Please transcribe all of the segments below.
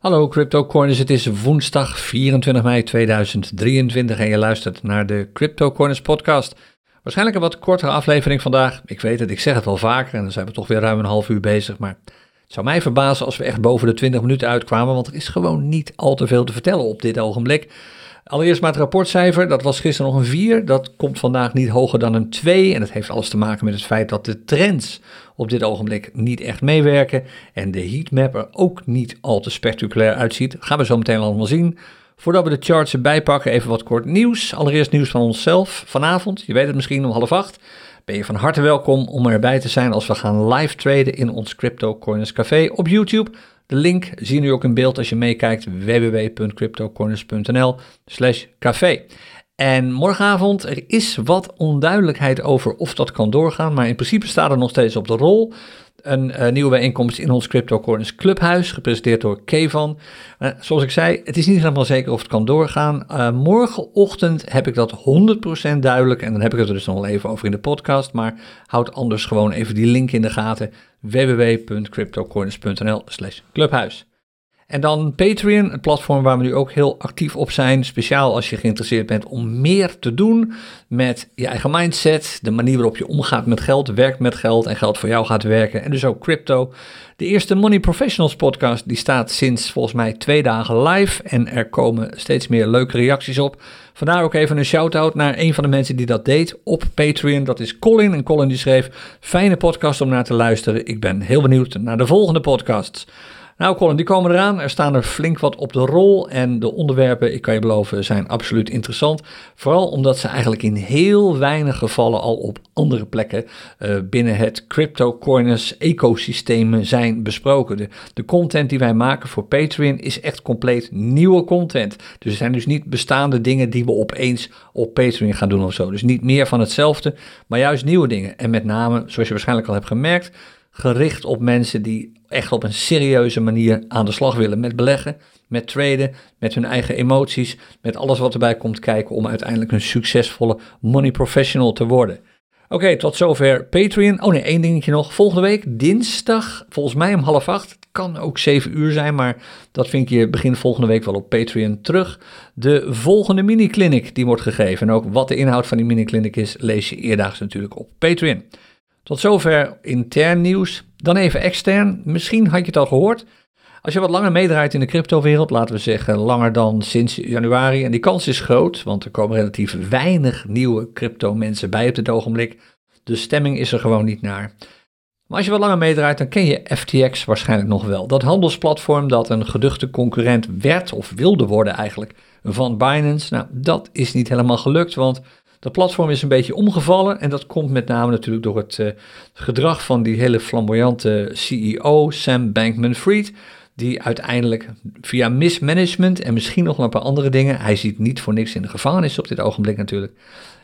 Hallo CryptoCorners, het is woensdag 24 mei 2023 en je luistert naar de CryptoCorners podcast. Waarschijnlijk een wat kortere aflevering vandaag. Ik weet het, ik zeg het wel vaker en dan zijn we toch weer ruim een half uur bezig. Maar het zou mij verbazen als we echt boven de 20 minuten uitkwamen, want er is gewoon niet al te veel te vertellen op dit ogenblik. Allereerst maar het rapportcijfer, dat was gisteren nog een 4. Dat komt vandaag niet hoger dan een 2. En dat heeft alles te maken met het feit dat de trends op dit ogenblik niet echt meewerken. En de heatmap er ook niet al te spectaculair uitziet. Gaan we zo meteen allemaal zien. Voordat we de charts erbij pakken, even wat kort nieuws. Allereerst nieuws van onszelf. Vanavond, je weet het misschien om half acht, ben je van harte welkom om erbij te zijn als we gaan live traden in ons Crypto Coiners Café op YouTube. De link zie je nu ook in beeld als je meekijkt www.cryptocorners.nl slash café. En morgenavond, er is wat onduidelijkheid over of dat kan doorgaan, maar in principe staat er nog steeds op de rol. Een uh, nieuwe bijeenkomst in ons Crypto Corners Clubhuis, gepresenteerd door Kevan. Uh, zoals ik zei, het is niet helemaal zeker of het kan doorgaan. Uh, morgenochtend heb ik dat 100% duidelijk en dan heb ik het er dus nog even over in de podcast. Maar houd anders gewoon even die link in de gaten www.cryptocorners.nl slash clubhuis. En dan Patreon, het platform waar we nu ook heel actief op zijn. Speciaal als je geïnteresseerd bent om meer te doen met je eigen mindset. De manier waarop je omgaat met geld, werkt met geld en geld voor jou gaat werken. En dus ook crypto. De eerste Money Professionals podcast die staat sinds volgens mij twee dagen live. En er komen steeds meer leuke reacties op. Vandaar ook even een shout-out naar een van de mensen die dat deed op Patreon. Dat is Colin. En Colin die schreef, fijne podcast om naar te luisteren. Ik ben heel benieuwd naar de volgende podcasts. Nou Colin, die komen eraan. Er staan er flink wat op de rol en de onderwerpen, ik kan je beloven, zijn absoluut interessant. Vooral omdat ze eigenlijk in heel weinig gevallen al op andere plekken uh, binnen het cryptocoiners ecosysteem zijn besproken. De, de content die wij maken voor Patreon is echt compleet nieuwe content. Dus er zijn dus niet bestaande dingen die we opeens op Patreon gaan doen of zo. Dus niet meer van hetzelfde, maar juist nieuwe dingen. En met name, zoals je waarschijnlijk al hebt gemerkt, gericht op mensen die echt op een serieuze manier aan de slag willen met beleggen, met traden, met hun eigen emoties, met alles wat erbij komt kijken om uiteindelijk een succesvolle money professional te worden. Oké, tot zover Patreon. Oh nee, één dingetje nog. Volgende week, dinsdag, volgens mij om half acht. Het kan ook zeven uur zijn, maar dat vind je begin volgende week wel op Patreon terug. De volgende mini-clinic die wordt gegeven. En ook wat de inhoud van die mini-clinic is, lees je eerdaags natuurlijk op Patreon. Tot zover intern nieuws. Dan even extern. Misschien had je het al gehoord. Als je wat langer meedraait in de cryptowereld, laten we zeggen langer dan sinds januari, en die kans is groot, want er komen relatief weinig nieuwe crypto mensen bij op dit ogenblik. De stemming is er gewoon niet naar. Maar als je wat langer meedraait, dan ken je FTX waarschijnlijk nog wel. Dat handelsplatform dat een geduchte concurrent werd, of wilde worden eigenlijk, van Binance. Nou, dat is niet helemaal gelukt, want dat platform is een beetje omgevallen en dat komt met name natuurlijk door het uh, gedrag van die hele flamboyante CEO Sam Bankman-Fried, die uiteindelijk via mismanagement en misschien nog een paar andere dingen, hij ziet niet voor niks in de gevangenis op dit ogenblik natuurlijk,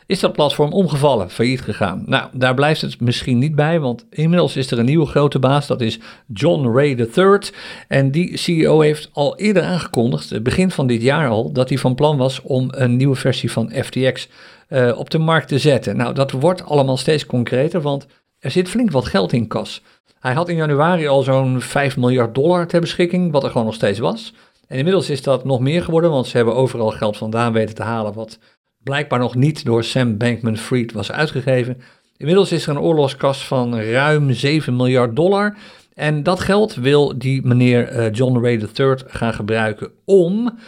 is dat platform omgevallen, failliet gegaan. Nou, daar blijft het misschien niet bij, want inmiddels is er een nieuwe grote baas, dat is John Ray III. En die CEO heeft al eerder aangekondigd, begin van dit jaar al, dat hij van plan was om een nieuwe versie van FTX uh, op de markt te zetten. Nou, dat wordt allemaal steeds concreter, want er zit flink wat geld in kas. Hij had in januari al zo'n 5 miljard dollar ter beschikking, wat er gewoon nog steeds was. En inmiddels is dat nog meer geworden, want ze hebben overal geld vandaan weten te halen, wat blijkbaar nog niet door Sam Bankman-Fried was uitgegeven. Inmiddels is er een oorlogskas van ruim 7 miljard dollar. En dat geld wil die meneer uh, John Ray III gaan gebruiken om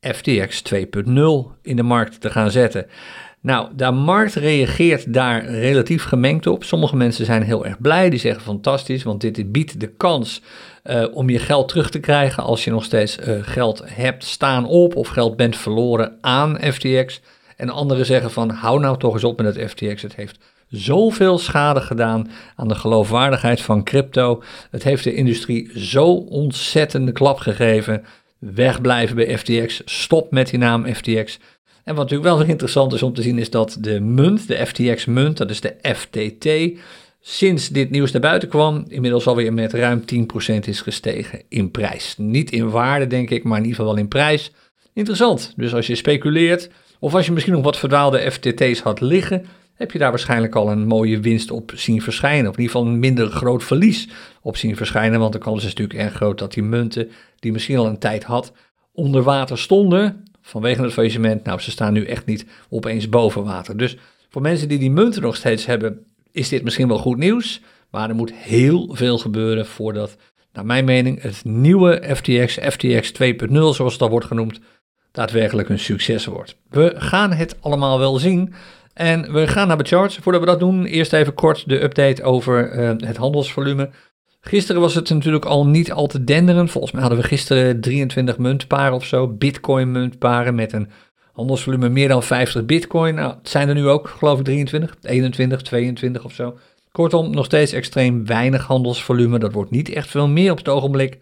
FTX 2.0 in de markt te gaan zetten. Nou, de markt reageert daar relatief gemengd op. Sommige mensen zijn heel erg blij, die zeggen fantastisch, want dit, biedt de kans uh, om je geld terug te krijgen als je nog steeds uh, geld hebt staan op of geld bent verloren aan FTX. En anderen zeggen van hou nou toch eens op met het FTX, het heeft zoveel schade gedaan aan de geloofwaardigheid van crypto. Het heeft de industrie zo ontzettende klap gegeven. Wegblijven bij FTX, stop met die naam FTX. En wat natuurlijk wel interessant is om te zien is dat de munt, de FTX-munt, dat is de FTT, sinds dit nieuws naar buiten kwam, inmiddels alweer met ruim 10% is gestegen in prijs. Niet in waarde, denk ik, maar in ieder geval wel in prijs. Interessant. Dus als je speculeert, of als je misschien nog wat verdwaalde FTT's had liggen, heb je daar waarschijnlijk al een mooie winst op zien verschijnen. Of in ieder geval een minder groot verlies op zien verschijnen. Want de kans is natuurlijk erg groot dat die munten, die misschien al een tijd had, onder water stonden. Vanwege het faillissement. Nou, ze staan nu echt niet opeens boven water. Dus voor mensen die die munten nog steeds hebben, is dit misschien wel goed nieuws. Maar er moet heel veel gebeuren voordat, naar mijn mening, het nieuwe FTX, FTX 2.0 zoals al wordt genoemd, daadwerkelijk een succes wordt. We gaan het allemaal wel zien. En we gaan naar de charts. Voordat we dat doen, eerst even kort de update over uh, het handelsvolume. Gisteren was het natuurlijk al niet al te denderen. Volgens mij hadden we gisteren 23 muntparen of zo, bitcoin muntparen met een handelsvolume meer dan 50 bitcoin. Nou, het zijn er nu ook, geloof ik, 23, 21, 22 of zo. Kortom, nog steeds extreem weinig handelsvolume. Dat wordt niet echt veel meer op het ogenblik.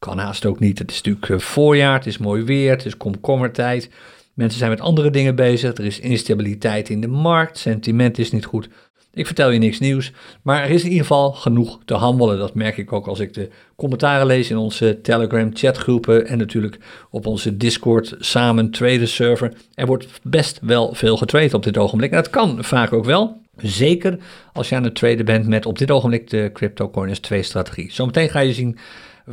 Kan haast ook niet. Het is natuurlijk eh, voorjaar, het is mooi weer, het is komkommertijd. Mensen zijn met andere dingen bezig. Er is instabiliteit in de markt, sentiment is niet goed. Ik vertel je niks nieuws, maar er is in ieder geval genoeg te handelen. Dat merk ik ook als ik de commentaren lees in onze Telegram chatgroepen en natuurlijk op onze Discord samen traden server. Er wordt best wel veel getraind op dit ogenblik. En dat kan vaak ook wel. Zeker als je aan het traden bent met op dit ogenblik de CryptoCoiners 2 strategie. Zometeen ga je zien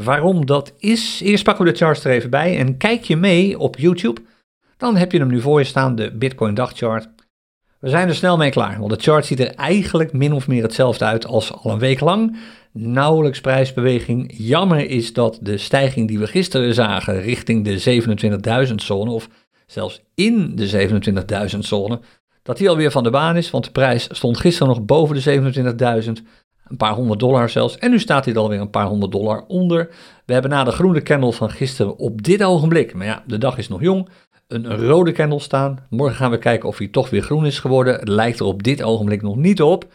waarom dat is. Eerst pakken we de charts er even bij en kijk je mee op YouTube. Dan heb je hem nu voor je staan, de Bitcoin dagchart. We zijn er snel mee klaar, want de chart ziet er eigenlijk min of meer hetzelfde uit als al een week lang. Nauwelijks prijsbeweging. Jammer is dat de stijging die we gisteren zagen richting de 27.000 zone, of zelfs in de 27.000 zone, dat die alweer van de baan is, want de prijs stond gisteren nog boven de 27.000, een paar honderd dollar zelfs, en nu staat hij er alweer een paar honderd dollar onder. We hebben na de groene candle van gisteren op dit ogenblik, maar ja, de dag is nog jong, een rode candle staan. Morgen gaan we kijken of hij toch weer groen is geworden. Het lijkt er op dit ogenblik nog niet op.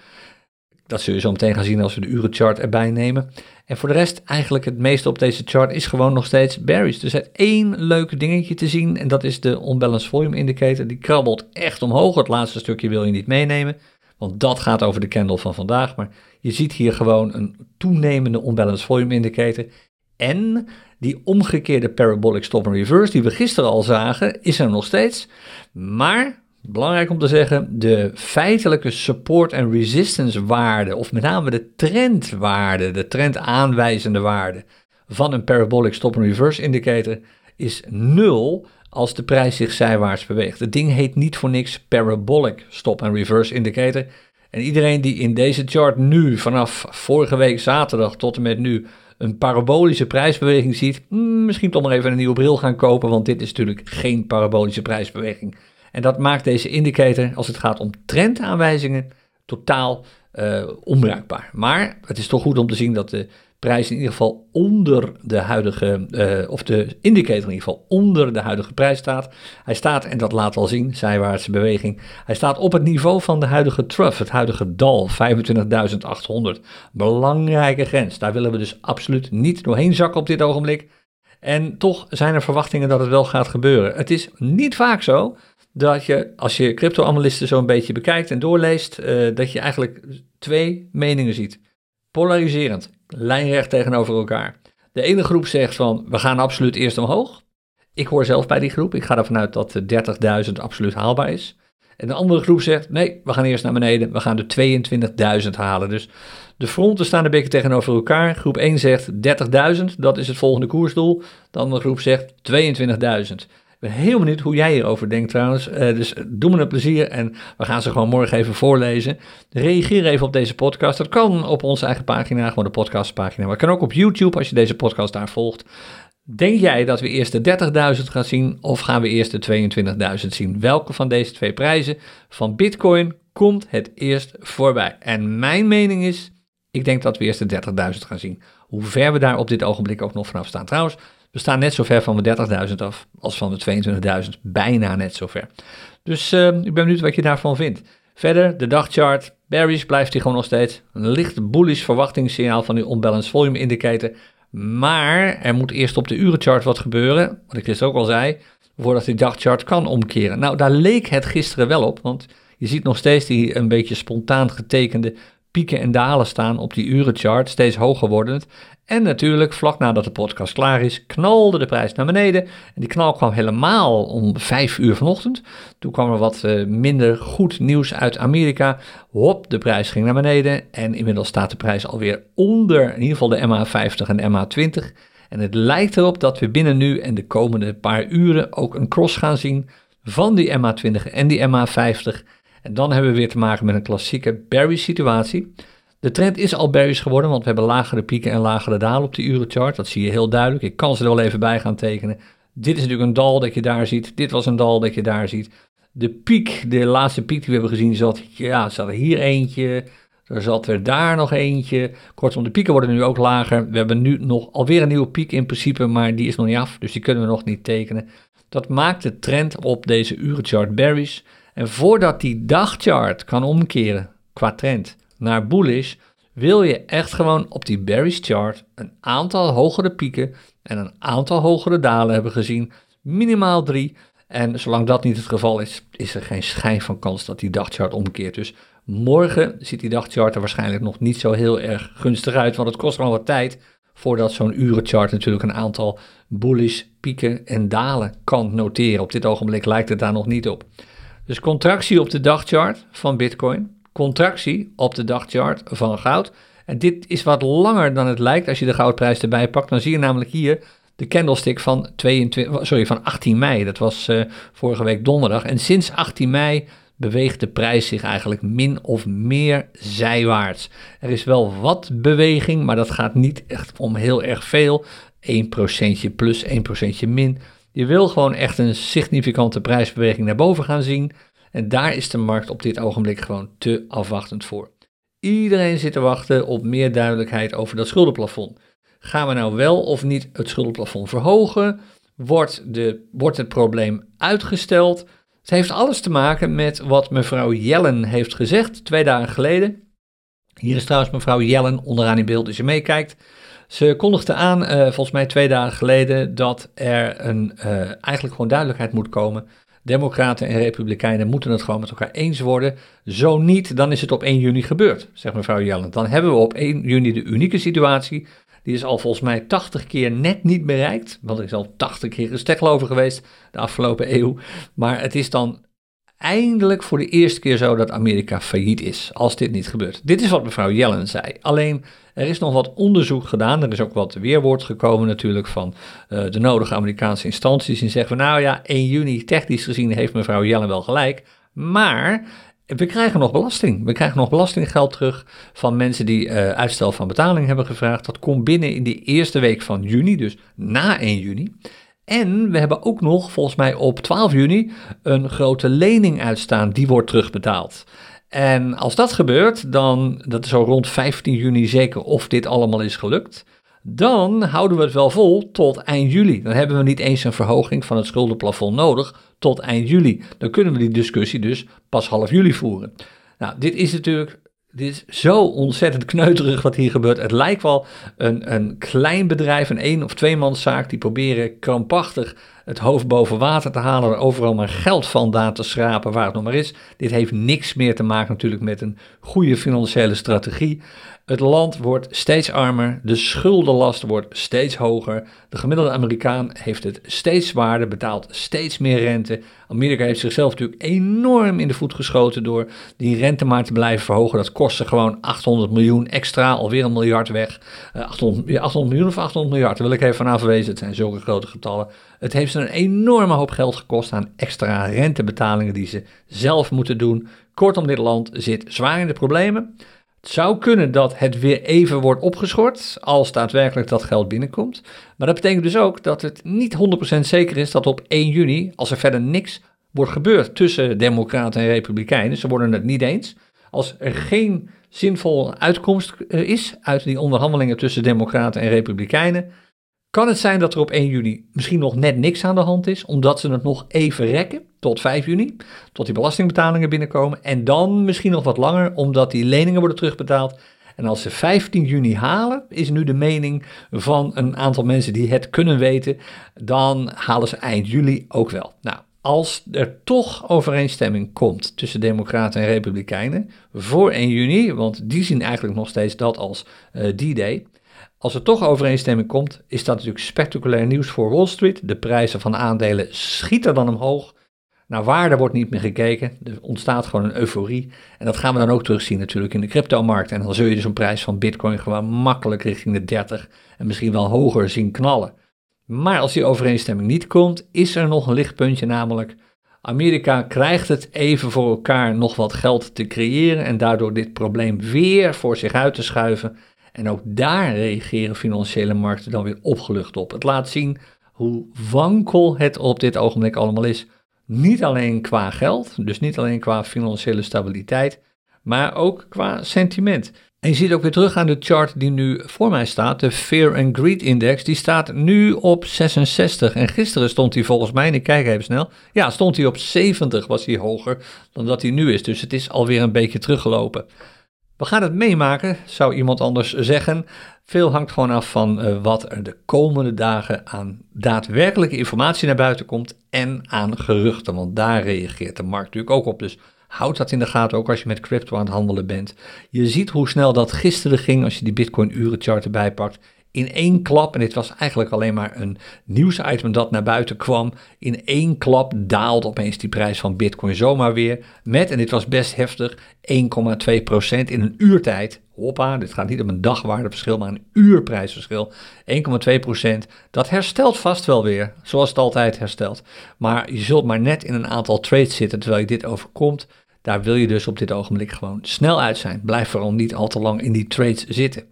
Dat zul je zo meteen gaan zien als we de urenchart erbij nemen. En voor de rest, eigenlijk het meeste op deze chart is gewoon nog steeds bearish. Er zit één leuk dingetje te zien en dat is de Unbalanced Volume Indicator. Die krabbelt echt omhoog. Het laatste stukje wil je niet meenemen, want dat gaat over de candle van vandaag. Maar je ziet hier gewoon een toenemende Unbalanced Volume Indicator. En die omgekeerde parabolic stop and reverse die we gisteren al zagen, is er nog steeds. Maar, belangrijk om te zeggen, de feitelijke support en resistance waarde, of met name de trendwaarde, de trendaanwijzende waarde van een parabolic stop and reverse indicator, is nul als de prijs zich zijwaarts beweegt. Het ding heet niet voor niks parabolic stop and reverse indicator. En iedereen die in deze chart nu, vanaf vorige week zaterdag tot en met nu, een parabolische prijsbeweging ziet, hmm, misschien toch maar even een nieuwe bril gaan kopen, want dit is natuurlijk geen parabolische prijsbeweging. En dat maakt deze indicator, als het gaat om trendaanwijzingen, totaal uh, onbruikbaar. Maar het is toch goed om te zien dat de prijs in ieder geval onder de huidige, uh, of de indicator in ieder geval onder de huidige prijs staat. Hij staat, en dat laat al zien, zijwaartse beweging, hij staat op het niveau van de huidige trough, het huidige dal, 25.800. Belangrijke grens, daar willen we dus absoluut niet doorheen zakken op dit ogenblik. En toch zijn er verwachtingen dat het wel gaat gebeuren. Het is niet vaak zo dat je, als je crypto-analisten zo een beetje bekijkt en doorleest, uh, dat je eigenlijk twee meningen ziet. Polariserend lijnrecht tegenover elkaar. De ene groep zegt van we gaan absoluut eerst omhoog. Ik hoor zelf bij die groep. Ik ga ervan uit dat 30.000 absoluut haalbaar is. En de andere groep zegt nee, we gaan eerst naar beneden. We gaan de 22.000 halen. Dus de fronten staan een beetje tegenover elkaar. Groep 1 zegt 30.000, dat is het volgende koersdoel. De andere groep zegt 22.000 ben heel benieuwd hoe jij hierover denkt trouwens. Uh, dus doe me een plezier en we gaan ze gewoon morgen even voorlezen. Reageer even op deze podcast. Dat kan op onze eigen pagina, gewoon de podcastpagina. Maar kan ook op YouTube als je deze podcast daar volgt. Denk jij dat we eerst de 30.000 gaan zien of gaan we eerst de 22.000 zien? Welke van deze twee prijzen van Bitcoin komt het eerst voorbij? En mijn mening is, ik denk dat we eerst de 30.000 gaan zien. Hoe ver we daar op dit ogenblik ook nog vanaf staan. Trouwens, we staan net zo ver van de 30.000 af als van de 22.000. Bijna net zo ver. Dus uh, ik ben benieuwd wat je daarvan vindt. Verder, de dagchart. Bearish blijft hij gewoon nog steeds. Een licht bullish verwachtingssignaal van die unbalanced volume indicator. Maar er moet eerst op de urenchart wat gebeuren. Wat ik dus ook al zei. Voordat die dagchart kan omkeren. Nou, daar leek het gisteren wel op. Want je ziet nog steeds die een beetje spontaan getekende pieken en dalen staan op die urenchart, steeds hoger wordend. En natuurlijk, vlak nadat de podcast klaar is, knalde de prijs naar beneden. En die knal kwam helemaal om 5 uur vanochtend. Toen kwam er wat uh, minder goed nieuws uit Amerika. Hop, de prijs ging naar beneden. En inmiddels staat de prijs alweer onder, in ieder geval de MA50 en de MA20. En het lijkt erop dat we binnen nu en de komende paar uren ook een cross gaan zien van die MA20 en die MA50. En dan hebben we weer te maken met een klassieke Barry-situatie. De trend is al bearish geworden, want we hebben lagere pieken en lagere dalen op de urenchart. Dat zie je heel duidelijk. Ik kan ze er wel even bij gaan tekenen. Dit is natuurlijk een dal dat je daar ziet. Dit was een dal dat je daar ziet. De piek, de laatste piek die we hebben gezien, zat, ja, zat er hier eentje. Er zat er daar nog eentje. Kortom, de pieken worden nu ook lager. We hebben nu nog alweer een nieuwe piek in principe, maar die is nog niet af. Dus die kunnen we nog niet tekenen. Dat maakt de trend op deze urenchart bearish. En voordat die dagchart kan omkeren qua trend naar bullish, wil je echt gewoon op die bearish chart een aantal hogere pieken en een aantal hogere dalen hebben gezien. Minimaal drie. En zolang dat niet het geval is, is er geen schijn van kans dat die dagchart omkeert. Dus morgen ziet die dagchart er waarschijnlijk nog niet zo heel erg gunstig uit, want het kost gewoon wat tijd voordat zo'n urenchart natuurlijk een aantal bullish pieken en dalen kan noteren. Op dit ogenblik lijkt het daar nog niet op. Dus contractie op de dagchart van Bitcoin, contractie op de dagchart van goud. En dit is wat langer dan het lijkt als je de goudprijs erbij pakt. Dan zie je namelijk hier de candlestick van, 22, sorry, van 18 mei. Dat was uh, vorige week donderdag. En sinds 18 mei beweegt de prijs zich eigenlijk min of meer zijwaarts. Er is wel wat beweging, maar dat gaat niet echt om heel erg veel. 1% plus, 1% min. Je wil gewoon echt een significante prijsbeweging naar boven gaan zien. En daar is de markt op dit ogenblik gewoon te afwachtend voor. Iedereen zit te wachten op meer duidelijkheid over dat schuldenplafond. Gaan we nou wel of niet het schuldenplafond verhogen? Wordt, de, wordt het probleem uitgesteld? Het heeft alles te maken met wat mevrouw Yellen heeft gezegd twee dagen geleden. Hier is trouwens mevrouw Yellen onderaan in beeld als je meekijkt. Ze kondigde aan, uh, volgens mij twee dagen geleden, dat er een, uh, eigenlijk gewoon duidelijkheid moet komen. Democraten en Republikeinen moeten het gewoon met elkaar eens worden. Zo niet, dan is het op 1 juni gebeurd, zegt mevrouw Yellen. Dan hebben we op 1 juni de unieke situatie. Die is al volgens mij 80 keer net niet bereikt. Want er is al 80 keer een stekkel over geweest de afgelopen eeuw. Maar het is dan eindelijk voor de eerste keer zo dat Amerika failliet is, als dit niet gebeurt. Dit is wat mevrouw Yellen zei. Alleen, er is nog wat onderzoek gedaan. Er is ook wat weerwoord gekomen natuurlijk van uh, de nodige Amerikaanse instanties. Die zeggen van, nou ja, 1 juni, technisch gezien heeft mevrouw Yellen wel gelijk. Maar we krijgen nog belasting. We krijgen nog belastinggeld terug van mensen die uh, uitstel van betaling hebben gevraagd. Dat komt binnen in die eerste week van juni, dus na 1 juni. En we hebben ook nog, volgens mij op 12 juni, een grote lening uitstaan. Die wordt terugbetaald. En als dat gebeurt, dan, dat is zo rond 15 juni zeker of dit allemaal is gelukt, dan houden we het wel vol tot eind juli. Dan hebben we niet eens een verhoging van het schuldenplafond nodig tot eind juli. Dan kunnen we die discussie dus pas half juli voeren. Nou, dit is natuurlijk dit is zo ontzettend kneuterig wat hier gebeurt. Het lijkt wel een, een klein bedrijf, een één- of tweemanszaak, die proberen krampachtig het hoofd boven water te halen, er overal maar geld vandaan te schrapen, waar het nog maar is. Dit heeft niks meer te maken natuurlijk met een goede financiële strategie. Het land wordt steeds armer, de schuldenlast wordt steeds hoger, de gemiddelde Amerikaan heeft het steeds zwaarder, betaalt steeds meer rente. Amerika heeft zichzelf natuurlijk enorm in de voet geschoten door die rente maar te blijven verhogen. Dat kostte gewoon 800 miljoen extra, alweer een miljard weg. 800, eh, 800 miljoen of 800 miljard, daar wil ik even van afwezen, het zijn zulke grote getallen. Het heeft ze een enorme hoop geld gekost aan extra rentebetalingen die ze zelf moeten doen. Kortom, dit land zit zwaar in de problemen. Het zou kunnen dat het weer even wordt opgeschort als daadwerkelijk dat geld binnenkomt. Maar dat betekent dus ook dat het niet 100% zeker is dat op 1 juni, als er verder niks wordt gebeurd tussen Democraten en Republikeinen, ze worden het niet eens. Als er geen zinvolle uitkomst is uit die onderhandelingen tussen Democraten en Republikeinen, kan het zijn dat er op 1 juni misschien nog net niks aan de hand is, omdat ze het nog even rekken tot 5 juni, tot die belastingbetalingen binnenkomen. En dan misschien nog wat langer, omdat die leningen worden terugbetaald. En als ze 15 juni halen, is nu de mening van een aantal mensen die het kunnen weten, dan halen ze eind juli ook wel. Nou, als er toch overeenstemming komt tussen Democraten en Republikeinen voor 1 juni, want die zien eigenlijk nog steeds dat als uh, D-Day. Als er toch overeenstemming komt, is dat natuurlijk spectaculair nieuws voor Wall Street. De prijzen van aandelen schieten dan omhoog. Naar waarde wordt niet meer gekeken. Er ontstaat gewoon een euforie. En dat gaan we dan ook terugzien natuurlijk in de cryptomarkt. En dan zul je dus een prijs van Bitcoin gewoon makkelijk richting de 30 en misschien wel hoger zien knallen. Maar als die overeenstemming niet komt, is er nog een lichtpuntje, namelijk Amerika krijgt het even voor elkaar nog wat geld te creëren en daardoor dit probleem weer voor zich uit te schuiven. En ook daar reageren financiële markten dan weer opgelucht op. Het laat zien hoe wankel het op dit ogenblik allemaal is. Niet alleen qua geld, dus niet alleen qua financiële stabiliteit, maar ook qua sentiment. En je ziet ook weer terug aan de chart die nu voor mij staat, de Fear and Greed Index, die staat nu op 66. En gisteren stond hij volgens mij, ik kijk even snel, ja, stond hij op 70, was hij hoger dan dat hij nu is. Dus het is alweer een beetje teruggelopen. We gaan het meemaken, zou iemand anders zeggen. Veel hangt gewoon af van uh, wat er de komende dagen aan daadwerkelijke informatie naar buiten komt en aan geruchten, want daar reageert de markt natuurlijk ook op. Dus houd dat in de gaten, ook als je met crypto aan het handelen bent. Je ziet hoe snel dat gisteren ging als je die Bitcoin-urenchart erbij pakt in één klap, en dit was eigenlijk alleen maar een nieuwsitem dat naar buiten kwam, in één klap daalde opeens die prijs van Bitcoin zomaar weer met, en dit was best heftig, 1,2% in een uurtijd. Hoppa, dit gaat niet om een dagwaardeverschil, maar een uurprijsverschil. 1,2%. Dat herstelt vast wel weer, zoals het altijd herstelt. Maar je zult maar net in een aantal trades zitten terwijl je dit overkomt. Daar wil je dus op dit ogenblik gewoon snel uit zijn. Blijf vooral niet al te lang in die trades zitten.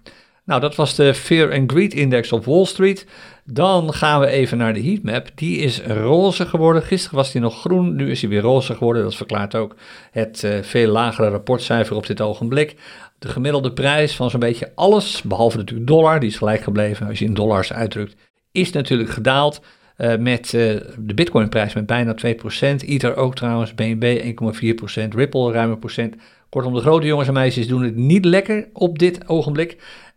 Nou, dat was de Fear and Greed Index op Wall Street. Dan gaan we even naar de heatmap. Die is roze geworden. Gisteren was die nog groen, nu is hij weer roze geworden. Dat verklaart ook het uh, veel lagere rapportcijfer op dit ogenblik. De gemiddelde prijs van zo'n beetje alles, behalve natuurlijk dollar, die is gelijk gebleven als je in dollars uitdrukt, is natuurlijk gedaald. Uh, met uh, de Bitcoinprijs met bijna 2%. Ether ook trouwens, BNB 1,4%, Ripple ruim een procent. Kortom, de grote jongens en meisjes doen het niet lekker op dit ogenblik.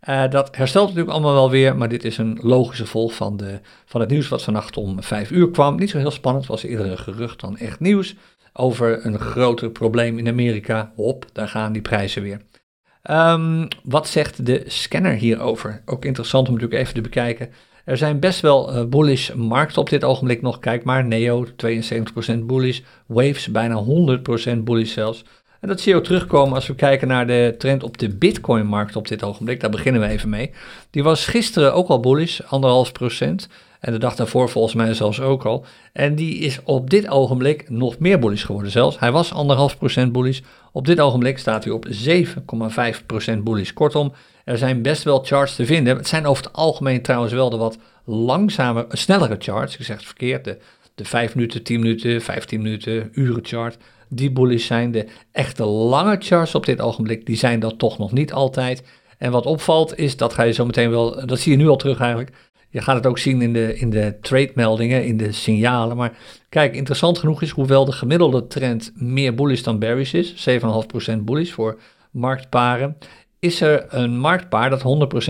Uh, dat herstelt natuurlijk allemaal wel weer, maar dit is een logische volg van, de, van het nieuws wat vannacht om vijf uur kwam. Niet zo heel spannend, was eerder een gerucht dan echt nieuws over een groter probleem in Amerika. Hop, daar gaan die prijzen weer. Um, wat zegt de scanner hierover? Ook interessant om natuurlijk even te bekijken. Er zijn best wel uh, bullish markten op dit ogenblik nog. Kijk maar, Neo 72% bullish, Waves bijna 100% bullish zelfs. En dat zie je ook terugkomen als we kijken naar de trend op de Bitcoin-markt op dit ogenblik. Daar beginnen we even mee. Die was gisteren ook al bullish, anderhalf procent. En de dag daarvoor volgens mij zelfs ook al. En die is op dit ogenblik nog meer bullish geworden zelfs. Hij was anderhalf procent bullish. Op dit ogenblik staat hij op 7,5 procent bullish. Kortom, er zijn best wel charts te vinden. Het zijn over het algemeen trouwens wel de wat langzamer, snellere charts. Ik zeg het verkeerd. De, de 5 minuten, 10 minuten, 15 minuten, uren chart die bullish zijn. De echte lange charts op dit ogenblik, die zijn dat toch nog niet altijd. En wat opvalt is, dat ga je zo meteen wel, dat zie je nu al terug eigenlijk. Je gaat het ook zien in de, in de trade meldingen, in de signalen. Maar kijk, interessant genoeg is, hoewel de gemiddelde trend meer bullish dan bearish is, 7,5% bullish voor marktparen, is er een marktpaar dat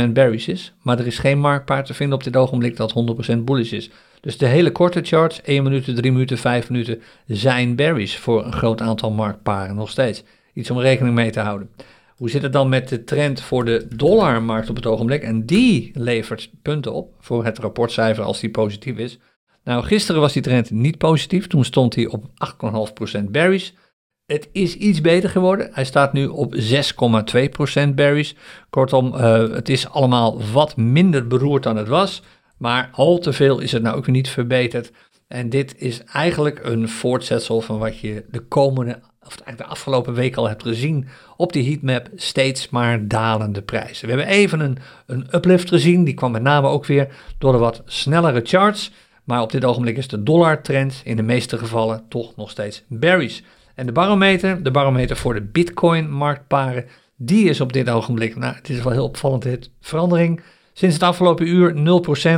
100% bearish is. Maar er is geen marktpaar te vinden op dit ogenblik dat 100% bullish is. Dus de hele korte charts, 1 minuut, 3 minuten, 5 minuten, zijn berries voor een groot aantal marktparen nog steeds. Iets om rekening mee te houden. Hoe zit het dan met de trend voor de dollarmarkt op het ogenblik? En die levert punten op voor het rapportcijfer als die positief is. Nou, gisteren was die trend niet positief. Toen stond hij op 8,5% berries. Het is iets beter geworden. Hij staat nu op 6,2% berries. Kortom, uh, het is allemaal wat minder beroerd dan het was. Maar al te veel is het nou ook niet verbeterd. En dit is eigenlijk een voortzetsel van wat je de komende, of eigenlijk de afgelopen week al hebt gezien op die heatmap. Steeds maar dalende prijzen. We hebben even een, een uplift gezien. Die kwam met name ook weer door de wat snellere charts. Maar op dit ogenblik is de dollartrend in de meeste gevallen toch nog steeds bearish. En de barometer, de barometer voor de bitcoin marktparen, die is op dit ogenblik, nou het is wel heel opvallend, het verandering Sinds het afgelopen uur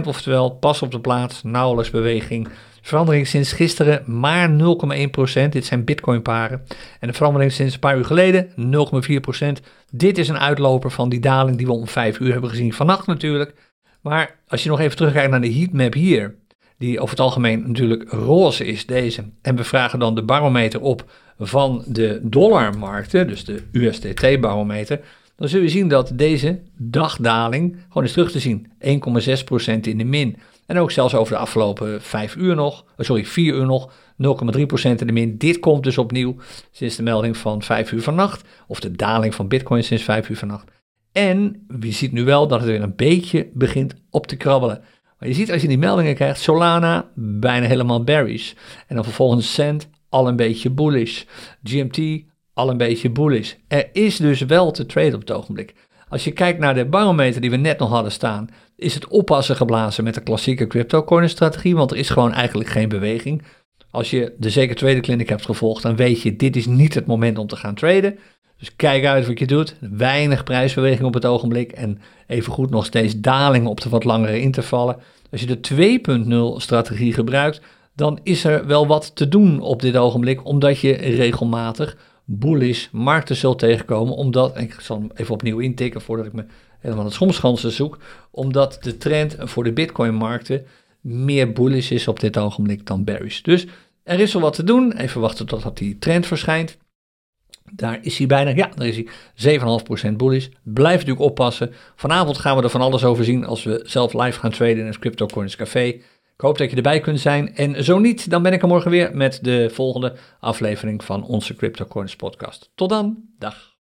0%, oftewel pas op de plaats, nauwelijks beweging. Verandering sinds gisteren maar 0,1%. Dit zijn bitcoinparen. En de verandering sinds een paar uur geleden 0,4%. Dit is een uitloper van die daling die we om 5 uur hebben gezien vannacht natuurlijk. Maar als je nog even terugkijkt naar de heatmap hier. die over het algemeen natuurlijk roze is, deze. En we vragen dan de barometer op van de dollarmarkten, dus de USDT-barometer. Dan zul je zien dat deze dagdaling gewoon is terug te zien. 1,6% in de min. En ook zelfs over de afgelopen 5 uur nog, eh, sorry, 4 uur nog, 0,3% in de min. Dit komt dus opnieuw sinds de melding van 5 uur vannacht, of de daling van Bitcoin sinds 5 uur vannacht. En je ziet nu wel dat het weer een beetje begint op te krabbelen. Maar je ziet als je die meldingen krijgt, Solana bijna helemaal bearish. En dan vervolgens Cent al een beetje bullish. GMT al een beetje bullish. Er is dus wel te traden op het ogenblik. Als je kijkt naar de barometer die we net nog hadden staan, is het oppassen geblazen met de klassieke crypto strategie, want er is gewoon eigenlijk geen beweging. Als je de zeker tweede clinic hebt gevolgd, dan weet je, dit is niet het moment om te gaan traden. Dus kijk uit wat je doet. Weinig prijsbeweging op het ogenblik en evengoed nog steeds dalingen op de wat langere intervallen. Als je de 2.0 strategie gebruikt, dan is er wel wat te doen op dit ogenblik, omdat je regelmatig bullish markten zult tegenkomen, omdat, ik zal hem even opnieuw intikken voordat ik me helemaal het schomschansen zoek, omdat de trend voor de bitcoin-markten meer bullish is op dit ogenblik dan bearish. Dus er is wel wat te doen, even wachten totdat die trend verschijnt. Daar is hij bijna, ja, daar is hij 7,5% bullish. Blijf natuurlijk oppassen. Vanavond gaan we er van alles over zien als we zelf live gaan traden in het Crypto Coins Café. Ik hoop dat je erbij kunt zijn. En zo niet, dan ben ik er morgen weer met de volgende aflevering van onze CryptoCoins podcast. Tot dan, dag.